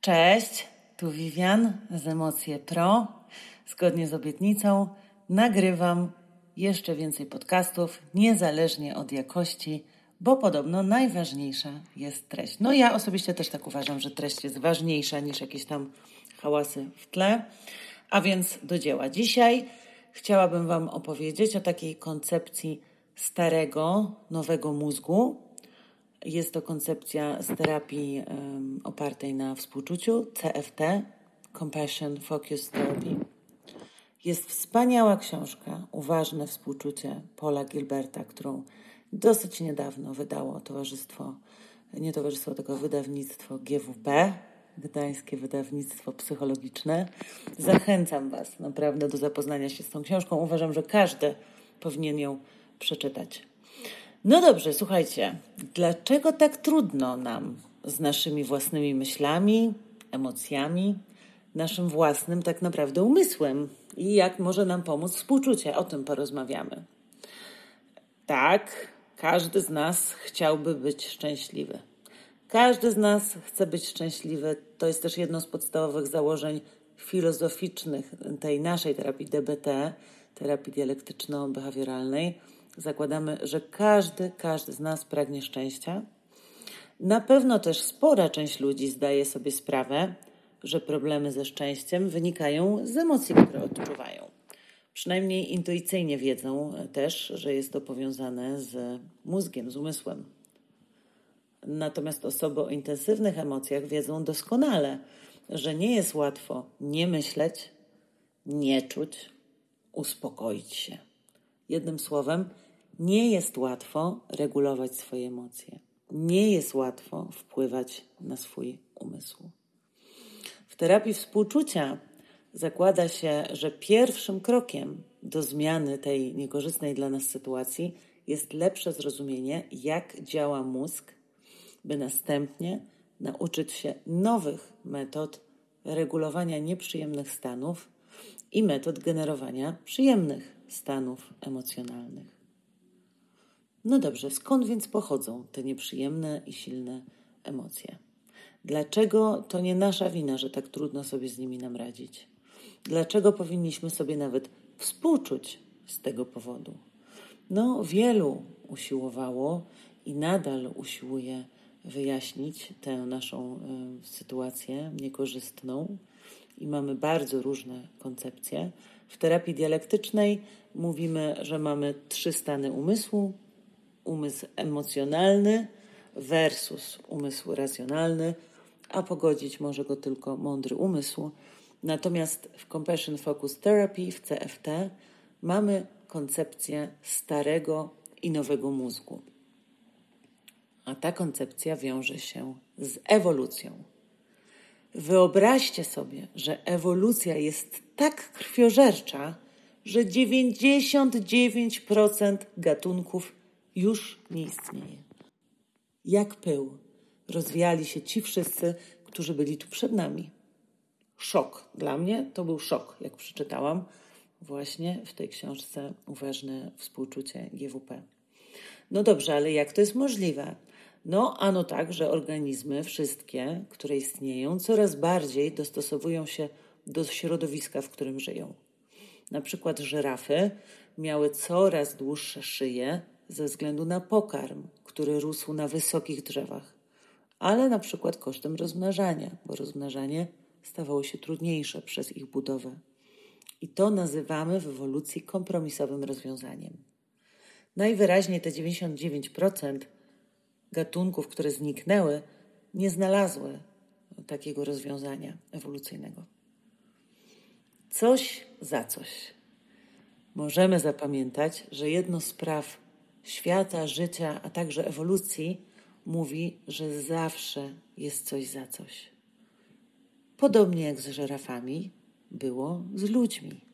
Cześć, tu Vivian z Emocje Pro. Zgodnie z obietnicą nagrywam jeszcze więcej podcastów, niezależnie od jakości, bo podobno najważniejsza jest treść. No ja osobiście też tak uważam, że treść jest ważniejsza niż jakieś tam hałasy w tle. A więc do dzieła. Dzisiaj chciałabym Wam opowiedzieć o takiej koncepcji starego, nowego mózgu, jest to koncepcja z terapii um, opartej na współczuciu, CFT, Compassion Focused Therapy. Jest wspaniała książka, Uważne współczucie Paula Gilberta, którą dosyć niedawno wydało towarzystwo, nie towarzystwo, tylko wydawnictwo GWP, Gdańskie Wydawnictwo Psychologiczne. Zachęcam Was naprawdę do zapoznania się z tą książką. Uważam, że każdy powinien ją przeczytać. No dobrze, słuchajcie, dlaczego tak trudno nam z naszymi własnymi myślami, emocjami, naszym własnym tak naprawdę umysłem i jak może nam pomóc współczucie? O tym porozmawiamy. Tak, każdy z nas chciałby być szczęśliwy. Każdy z nas chce być szczęśliwy. To jest też jedno z podstawowych założeń filozoficznych tej naszej terapii DBT, terapii dialektyczno-behawioralnej zakładamy, że każdy, każdy z nas pragnie szczęścia. Na pewno też spora część ludzi zdaje sobie sprawę, że problemy ze szczęściem wynikają z emocji, które odczuwają. Przynajmniej intuicyjnie wiedzą też, że jest to powiązane z mózgiem, z umysłem. Natomiast osoby o intensywnych emocjach wiedzą doskonale, że nie jest łatwo nie myśleć, nie czuć, uspokoić się. Jednym słowem, nie jest łatwo regulować swoje emocje. Nie jest łatwo wpływać na swój umysł. W terapii współczucia zakłada się, że pierwszym krokiem do zmiany tej niekorzystnej dla nas sytuacji jest lepsze zrozumienie, jak działa mózg, by następnie nauczyć się nowych metod regulowania nieprzyjemnych stanów i metod generowania przyjemnych stanów emocjonalnych. No dobrze, skąd więc pochodzą te nieprzyjemne i silne emocje? Dlaczego to nie nasza wina, że tak trudno sobie z nimi nam radzić? Dlaczego powinniśmy sobie nawet współczuć z tego powodu? No, wielu usiłowało i nadal usiłuje wyjaśnić tę naszą y, sytuację niekorzystną i mamy bardzo różne koncepcje. W terapii dialektycznej mówimy, że mamy trzy stany umysłu: umysł emocjonalny versus umysł racjonalny, a pogodzić może go tylko mądry umysł. Natomiast w Compassion Focus Therapy, w CFT, mamy koncepcję starego i nowego mózgu. A ta koncepcja wiąże się z ewolucją. Wyobraźcie sobie, że ewolucja jest tak krwiożercza, że 99% gatunków już nie istnieje. Jak pył rozwijali się ci wszyscy, którzy byli tu przed nami. Szok. Dla mnie to był szok, jak przeczytałam właśnie w tej książce Uważne współczucie GWP. No dobrze, ale jak to jest możliwe? No, ano tak, że organizmy, wszystkie, które istnieją, coraz bardziej dostosowują się do środowiska, w którym żyją. Na przykład żyrafy miały coraz dłuższe szyje ze względu na pokarm, który rósł na wysokich drzewach, ale na przykład kosztem rozmnażania, bo rozmnażanie stawało się trudniejsze przez ich budowę. I to nazywamy w ewolucji kompromisowym rozwiązaniem. Najwyraźniej te 99% gatunków, które zniknęły, nie znalazły takiego rozwiązania ewolucyjnego. Coś za coś. Możemy zapamiętać, że jedno z praw świata, życia, a także ewolucji mówi, że zawsze jest coś za coś. Podobnie jak z żyrafami było z ludźmi.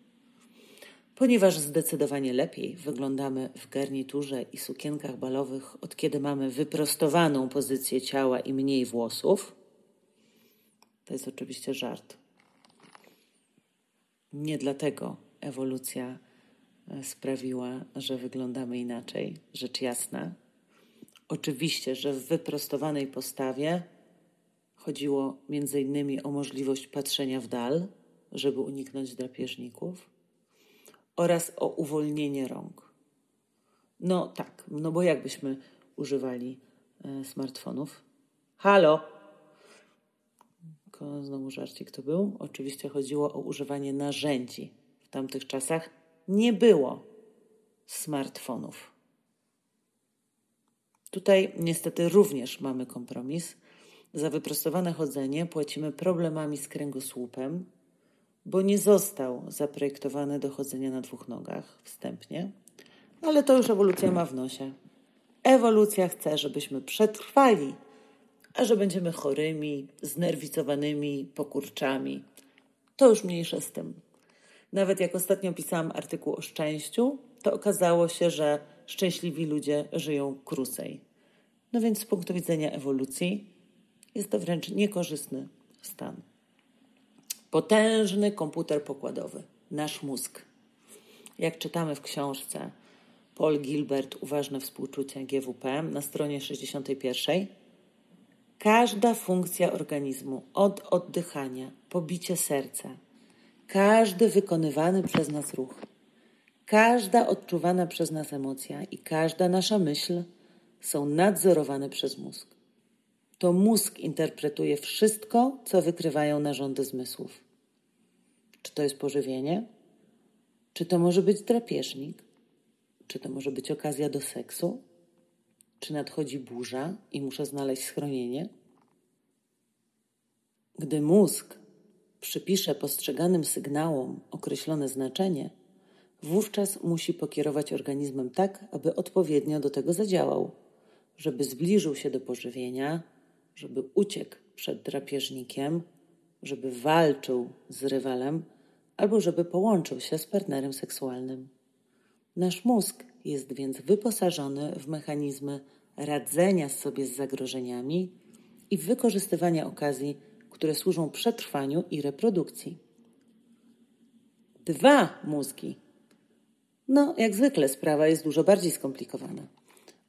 Ponieważ zdecydowanie lepiej wyglądamy w garniturze i sukienkach balowych, od kiedy mamy wyprostowaną pozycję ciała i mniej włosów, to jest oczywiście żart. Nie dlatego ewolucja E, sprawiła, że wyglądamy inaczej, rzecz jasna. Oczywiście, że w wyprostowanej postawie chodziło między innymi o możliwość patrzenia w dal, żeby uniknąć drapieżników, oraz o uwolnienie rąk. No tak, no bo jakbyśmy używali e, smartfonów? Halo! Znowu żarcik to był. Oczywiście chodziło o używanie narzędzi. W tamtych czasach nie było smartfonów. Tutaj niestety również mamy kompromis. Za wyprostowane chodzenie płacimy problemami z kręgosłupem, bo nie został zaprojektowany do chodzenia na dwóch nogach wstępnie, ale to już ewolucja ma w nosie. Ewolucja chce, żebyśmy przetrwali, a że będziemy chorymi, znerwicowanymi, pokurczami, to już mniejsze z tym. Nawet jak ostatnio pisałam artykuł o szczęściu, to okazało się, że szczęśliwi ludzie żyją krócej. No więc z punktu widzenia ewolucji jest to wręcz niekorzystny stan. Potężny komputer pokładowy, nasz mózg. Jak czytamy w książce Paul Gilbert, Uważne współczucie GWP na stronie 61, każda funkcja organizmu, od oddychania, pobicie serca, każdy wykonywany przez nas ruch, każda odczuwana przez nas emocja i każda nasza myśl są nadzorowane przez mózg. To mózg interpretuje wszystko, co wykrywają narządy zmysłów. Czy to jest pożywienie? Czy to może być drapieżnik? Czy to może być okazja do seksu? Czy nadchodzi burza i muszę znaleźć schronienie? Gdy mózg przypisze postrzeganym sygnałom określone znaczenie, wówczas musi pokierować organizmem tak, aby odpowiednio do tego zadziałał, żeby zbliżył się do pożywienia, żeby uciekł przed drapieżnikiem, żeby walczył z rywalem albo żeby połączył się z partnerem seksualnym. Nasz mózg jest więc wyposażony w mechanizmy radzenia sobie z zagrożeniami i wykorzystywania okazji, które służą przetrwaniu i reprodukcji. Dwa mózgi. No, jak zwykle sprawa jest dużo bardziej skomplikowana.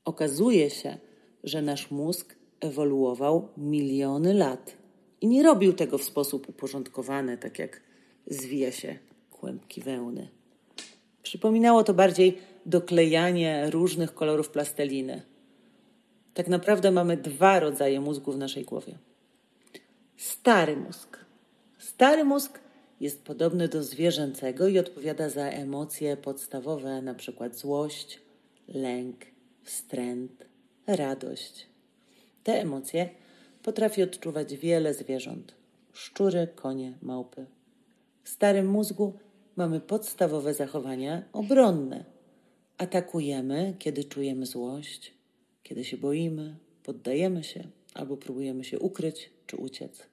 Okazuje się, że nasz mózg ewoluował miliony lat i nie robił tego w sposób uporządkowany, tak jak zwija się kłębki wełny. Przypominało to bardziej doklejanie różnych kolorów plasteliny. Tak naprawdę mamy dwa rodzaje mózgu w naszej głowie. Stary mózg. Stary mózg jest podobny do zwierzęcego i odpowiada za emocje podstawowe, np. złość, lęk, wstręt, radość. Te emocje potrafi odczuwać wiele zwierząt: szczury, konie, małpy. W starym mózgu mamy podstawowe zachowania obronne. Atakujemy, kiedy czujemy złość, kiedy się boimy, poddajemy się albo próbujemy się ukryć czy uciec.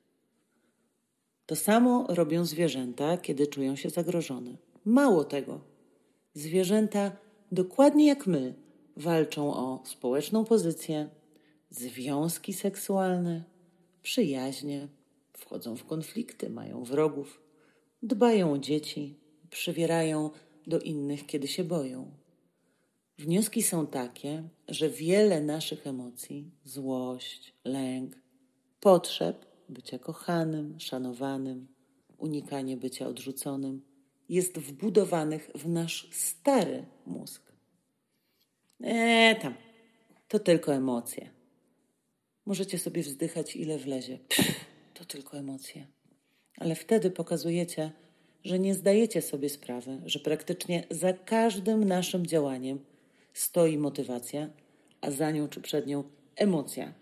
To samo robią zwierzęta, kiedy czują się zagrożone. Mało tego, zwierzęta, dokładnie jak my, walczą o społeczną pozycję, związki seksualne, przyjaźnie, wchodzą w konflikty, mają wrogów, dbają o dzieci, przywierają do innych, kiedy się boją. Wnioski są takie, że wiele naszych emocji złość, lęk, potrzeb bycia kochanym, szanowanym, unikanie bycia odrzuconym jest wbudowanych w nasz stary mózg. Eee, tam, to tylko emocje. Możecie sobie wzdychać, ile wlezie. Pff, to tylko emocje. Ale wtedy pokazujecie, że nie zdajecie sobie sprawy, że praktycznie za każdym naszym działaniem stoi motywacja, a za nią czy przed nią emocja.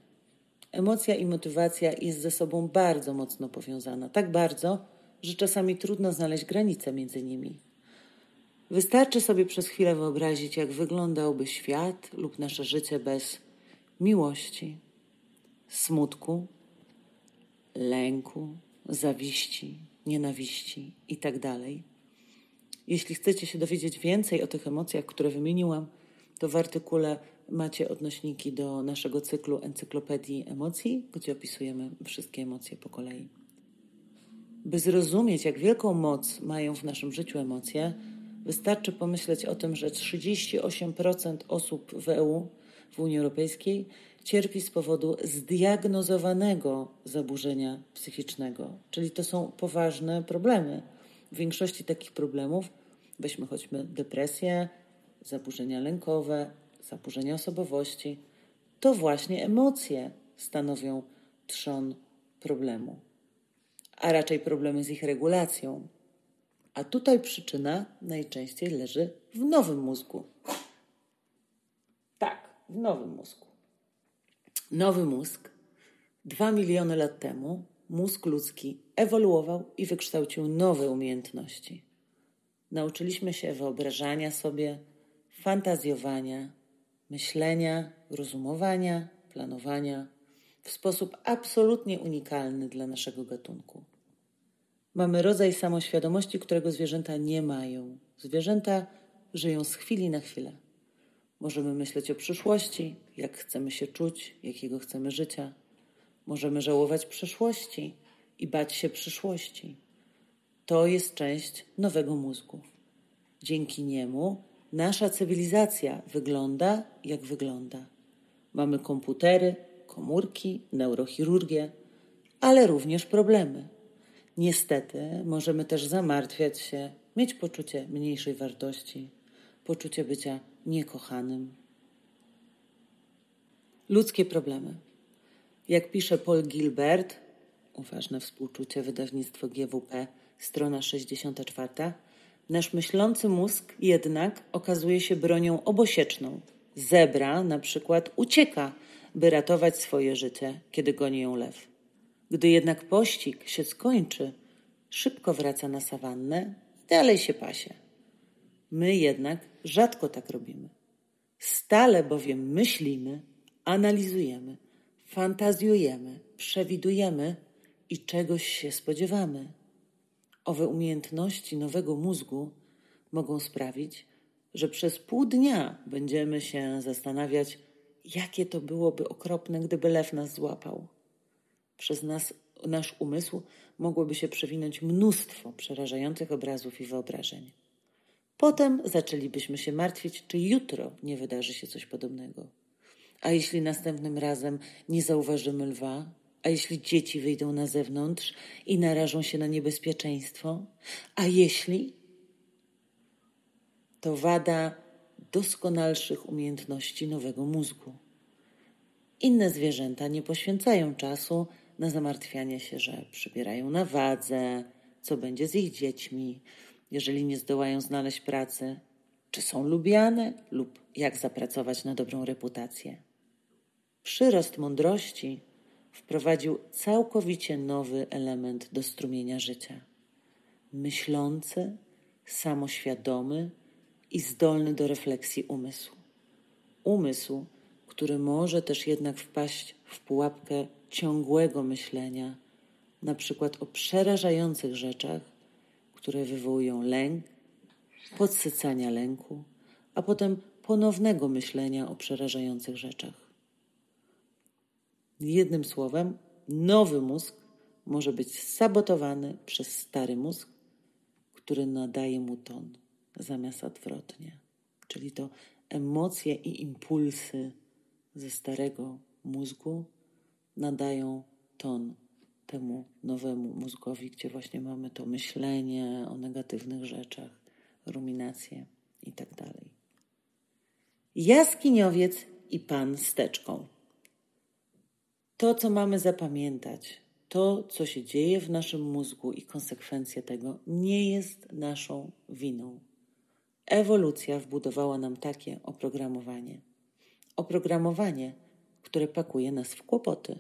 Emocja i motywacja jest ze sobą bardzo mocno powiązana. Tak bardzo, że czasami trudno znaleźć granice między nimi. Wystarczy sobie przez chwilę wyobrazić, jak wyglądałby świat lub nasze życie bez miłości, smutku, lęku, zawiści, nienawiści itd. Tak Jeśli chcecie się dowiedzieć więcej o tych emocjach, które wymieniłam, to w artykule macie odnośniki do naszego cyklu Encyklopedii Emocji, gdzie opisujemy wszystkie emocje po kolei. By zrozumieć, jak wielką moc mają w naszym życiu emocje, wystarczy pomyśleć o tym, że 38% osób w EU w Unii Europejskiej cierpi z powodu zdiagnozowanego zaburzenia psychicznego, czyli to są poważne problemy. W większości takich problemów, weźmy choćby depresję, zaburzenia lękowe, zaburzenia osobowości, to właśnie emocje stanowią trzon problemu, a raczej problemy z ich regulacją. A tutaj przyczyna najczęściej leży w nowym mózgu. W nowym mózgu. Nowy mózg, dwa miliony lat temu, mózg ludzki ewoluował i wykształcił nowe umiejętności. Nauczyliśmy się wyobrażania sobie, fantazjowania, myślenia, rozumowania, planowania w sposób absolutnie unikalny dla naszego gatunku. Mamy rodzaj samoświadomości, którego zwierzęta nie mają. Zwierzęta żyją z chwili na chwilę. Możemy myśleć o przyszłości, jak chcemy się czuć, jakiego chcemy życia. Możemy żałować przeszłości i bać się przyszłości. To jest część nowego mózgu. Dzięki niemu nasza cywilizacja wygląda jak wygląda. Mamy komputery, komórki, neurochirurgię, ale również problemy. Niestety możemy też zamartwiać się, mieć poczucie mniejszej wartości, poczucie bycia niekochanym. Ludzkie problemy. Jak pisze Paul Gilbert, uważne współczucie wydawnictwo GWP, strona 64, nasz myślący mózg jednak okazuje się bronią obosieczną. Zebra na przykład ucieka, by ratować swoje życie, kiedy goni ją lew. Gdy jednak pościg się skończy, szybko wraca na sawannę i dalej się pasie. My jednak rzadko tak robimy. Stale bowiem myślimy, analizujemy, fantazjujemy, przewidujemy i czegoś się spodziewamy. Owe umiejętności nowego mózgu mogą sprawić, że przez pół dnia będziemy się zastanawiać, jakie to byłoby okropne, gdyby lew nas złapał. Przez nas, nasz umysł mogłoby się przewinąć mnóstwo przerażających obrazów i wyobrażeń. Potem zaczęlibyśmy się martwić, czy jutro nie wydarzy się coś podobnego. A jeśli następnym razem nie zauważymy lwa, a jeśli dzieci wyjdą na zewnątrz i narażą się na niebezpieczeństwo, a jeśli to wada doskonalszych umiejętności nowego mózgu. Inne zwierzęta nie poświęcają czasu na zamartwianie się, że przybierają na wadze, co będzie z ich dziećmi, jeżeli nie zdołają znaleźć pracy, czy są lubiane lub jak zapracować na dobrą reputację. Przyrost mądrości wprowadził całkowicie nowy element do strumienia życia. Myślący, samoświadomy i zdolny do refleksji umysł. Umysł, który może też jednak wpaść w pułapkę ciągłego myślenia, na przykład o przerażających rzeczach, które wywołują lęk, podsycania lęku, a potem ponownego myślenia o przerażających rzeczach. Jednym słowem, nowy mózg może być sabotowany przez stary mózg, który nadaje mu ton, zamiast odwrotnie. Czyli to emocje i impulsy ze starego mózgu nadają ton temu nowemu mózgowi, gdzie właśnie mamy to myślenie o negatywnych rzeczach, ruminacje itd. Tak Jaskiniowiec i pan z teczką. To, co mamy zapamiętać, to, co się dzieje w naszym mózgu i konsekwencje tego, nie jest naszą winą. Ewolucja wbudowała nam takie oprogramowanie. Oprogramowanie, które pakuje nas w kłopoty.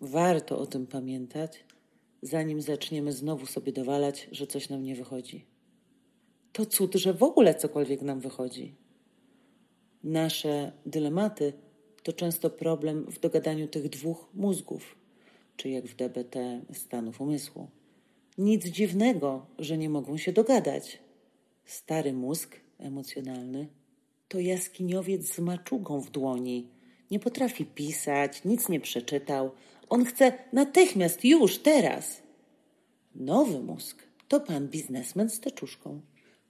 Warto o tym pamiętać, zanim zaczniemy znowu sobie dowalać, że coś nam nie wychodzi. To cud, że w ogóle cokolwiek nam wychodzi. Nasze dylematy to często problem w dogadaniu tych dwóch mózgów, czy jak w DBT stanów umysłu. Nic dziwnego, że nie mogą się dogadać. Stary mózg emocjonalny to jaskiniowiec z maczugą w dłoni. Nie potrafi pisać, nic nie przeczytał. On chce natychmiast, już, teraz. Nowy mózg to pan biznesmen z teczuszką.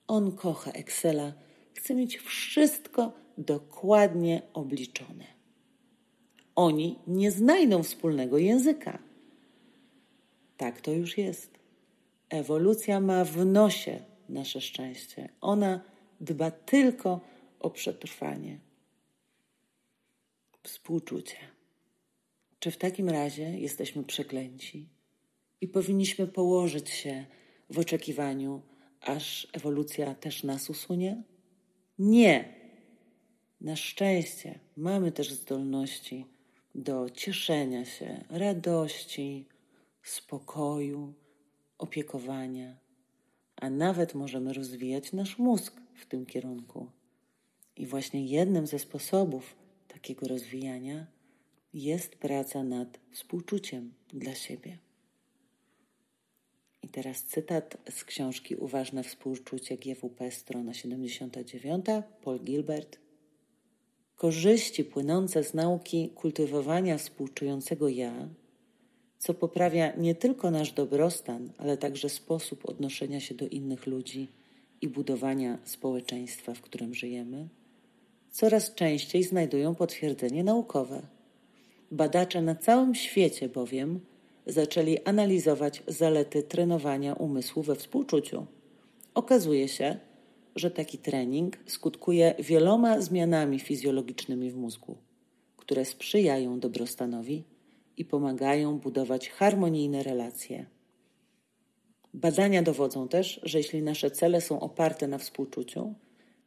On kocha Excela, chce mieć wszystko dokładnie obliczone. Oni nie znajdą wspólnego języka. Tak to już jest. Ewolucja ma w nosie nasze szczęście. Ona dba tylko o przetrwanie. Współczucie. Czy w takim razie jesteśmy przeklęci i powinniśmy położyć się w oczekiwaniu, aż ewolucja też nas usunie? Nie. Na szczęście mamy też zdolności do cieszenia się, radości, spokoju, opiekowania, a nawet możemy rozwijać nasz mózg w tym kierunku. I właśnie jednym ze sposobów takiego rozwijania jest praca nad współczuciem dla siebie. I teraz cytat z książki Uważne współczucie GWP, strona 79, Paul Gilbert. Korzyści płynące z nauki kultywowania współczującego ja, co poprawia nie tylko nasz dobrostan, ale także sposób odnoszenia się do innych ludzi i budowania społeczeństwa, w którym żyjemy, coraz częściej znajdują potwierdzenie naukowe. Badacze na całym świecie bowiem zaczęli analizować zalety trenowania umysłu we współczuciu. Okazuje się, że taki trening skutkuje wieloma zmianami fizjologicznymi w mózgu, które sprzyjają dobrostanowi i pomagają budować harmonijne relacje. Badania dowodzą też, że jeśli nasze cele są oparte na współczuciu,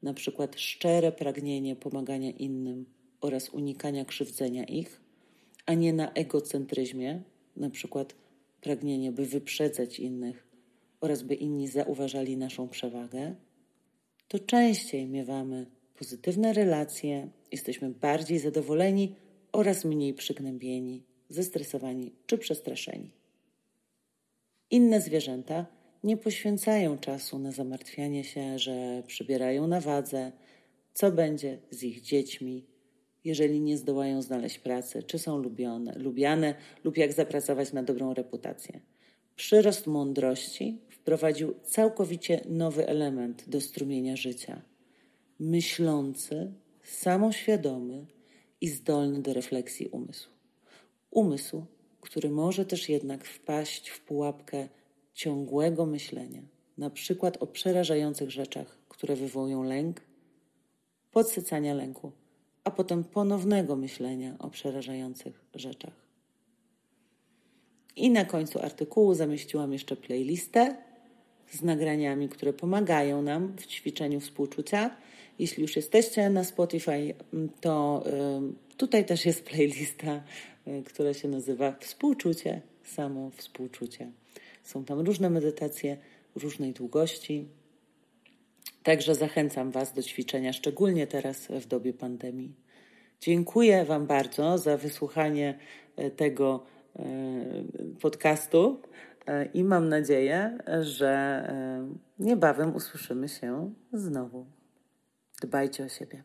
na przykład szczere pragnienie pomagania innym oraz unikania krzywdzenia ich, a nie na egocentryzmie, na przykład pragnienie, by wyprzedzać innych oraz by inni zauważali naszą przewagę, to częściej miewamy pozytywne relacje, jesteśmy bardziej zadowoleni oraz mniej przygnębieni, zestresowani czy przestraszeni. Inne zwierzęta nie poświęcają czasu na zamartwianie się, że przybierają na wadze, co będzie z ich dziećmi, jeżeli nie zdołają znaleźć pracy, czy są lubione, lubiane lub jak zapracować na dobrą reputację. Przyrost mądrości wprowadził całkowicie nowy element do strumienia życia. Myślący, samoświadomy i zdolny do refleksji umysł. Umysł, który może też jednak wpaść w pułapkę ciągłego myślenia, na przykład o przerażających rzeczach, które wywołują lęk, podsycania lęku, a potem ponownego myślenia o przerażających rzeczach. I na końcu artykułu zamieściłam jeszcze playlistę z nagraniami, które pomagają nam w ćwiczeniu współczucia. Jeśli już jesteście na Spotify, to tutaj też jest playlista, y, która się nazywa Współczucie, samo współczucie. Są tam różne medytacje różnej długości. Także zachęcam Was do ćwiczenia, szczególnie teraz w dobie pandemii. Dziękuję Wam bardzo za wysłuchanie y, tego y, podcastu i mam nadzieję, że niebawem usłyszymy się znowu. Dbajcie o siebie.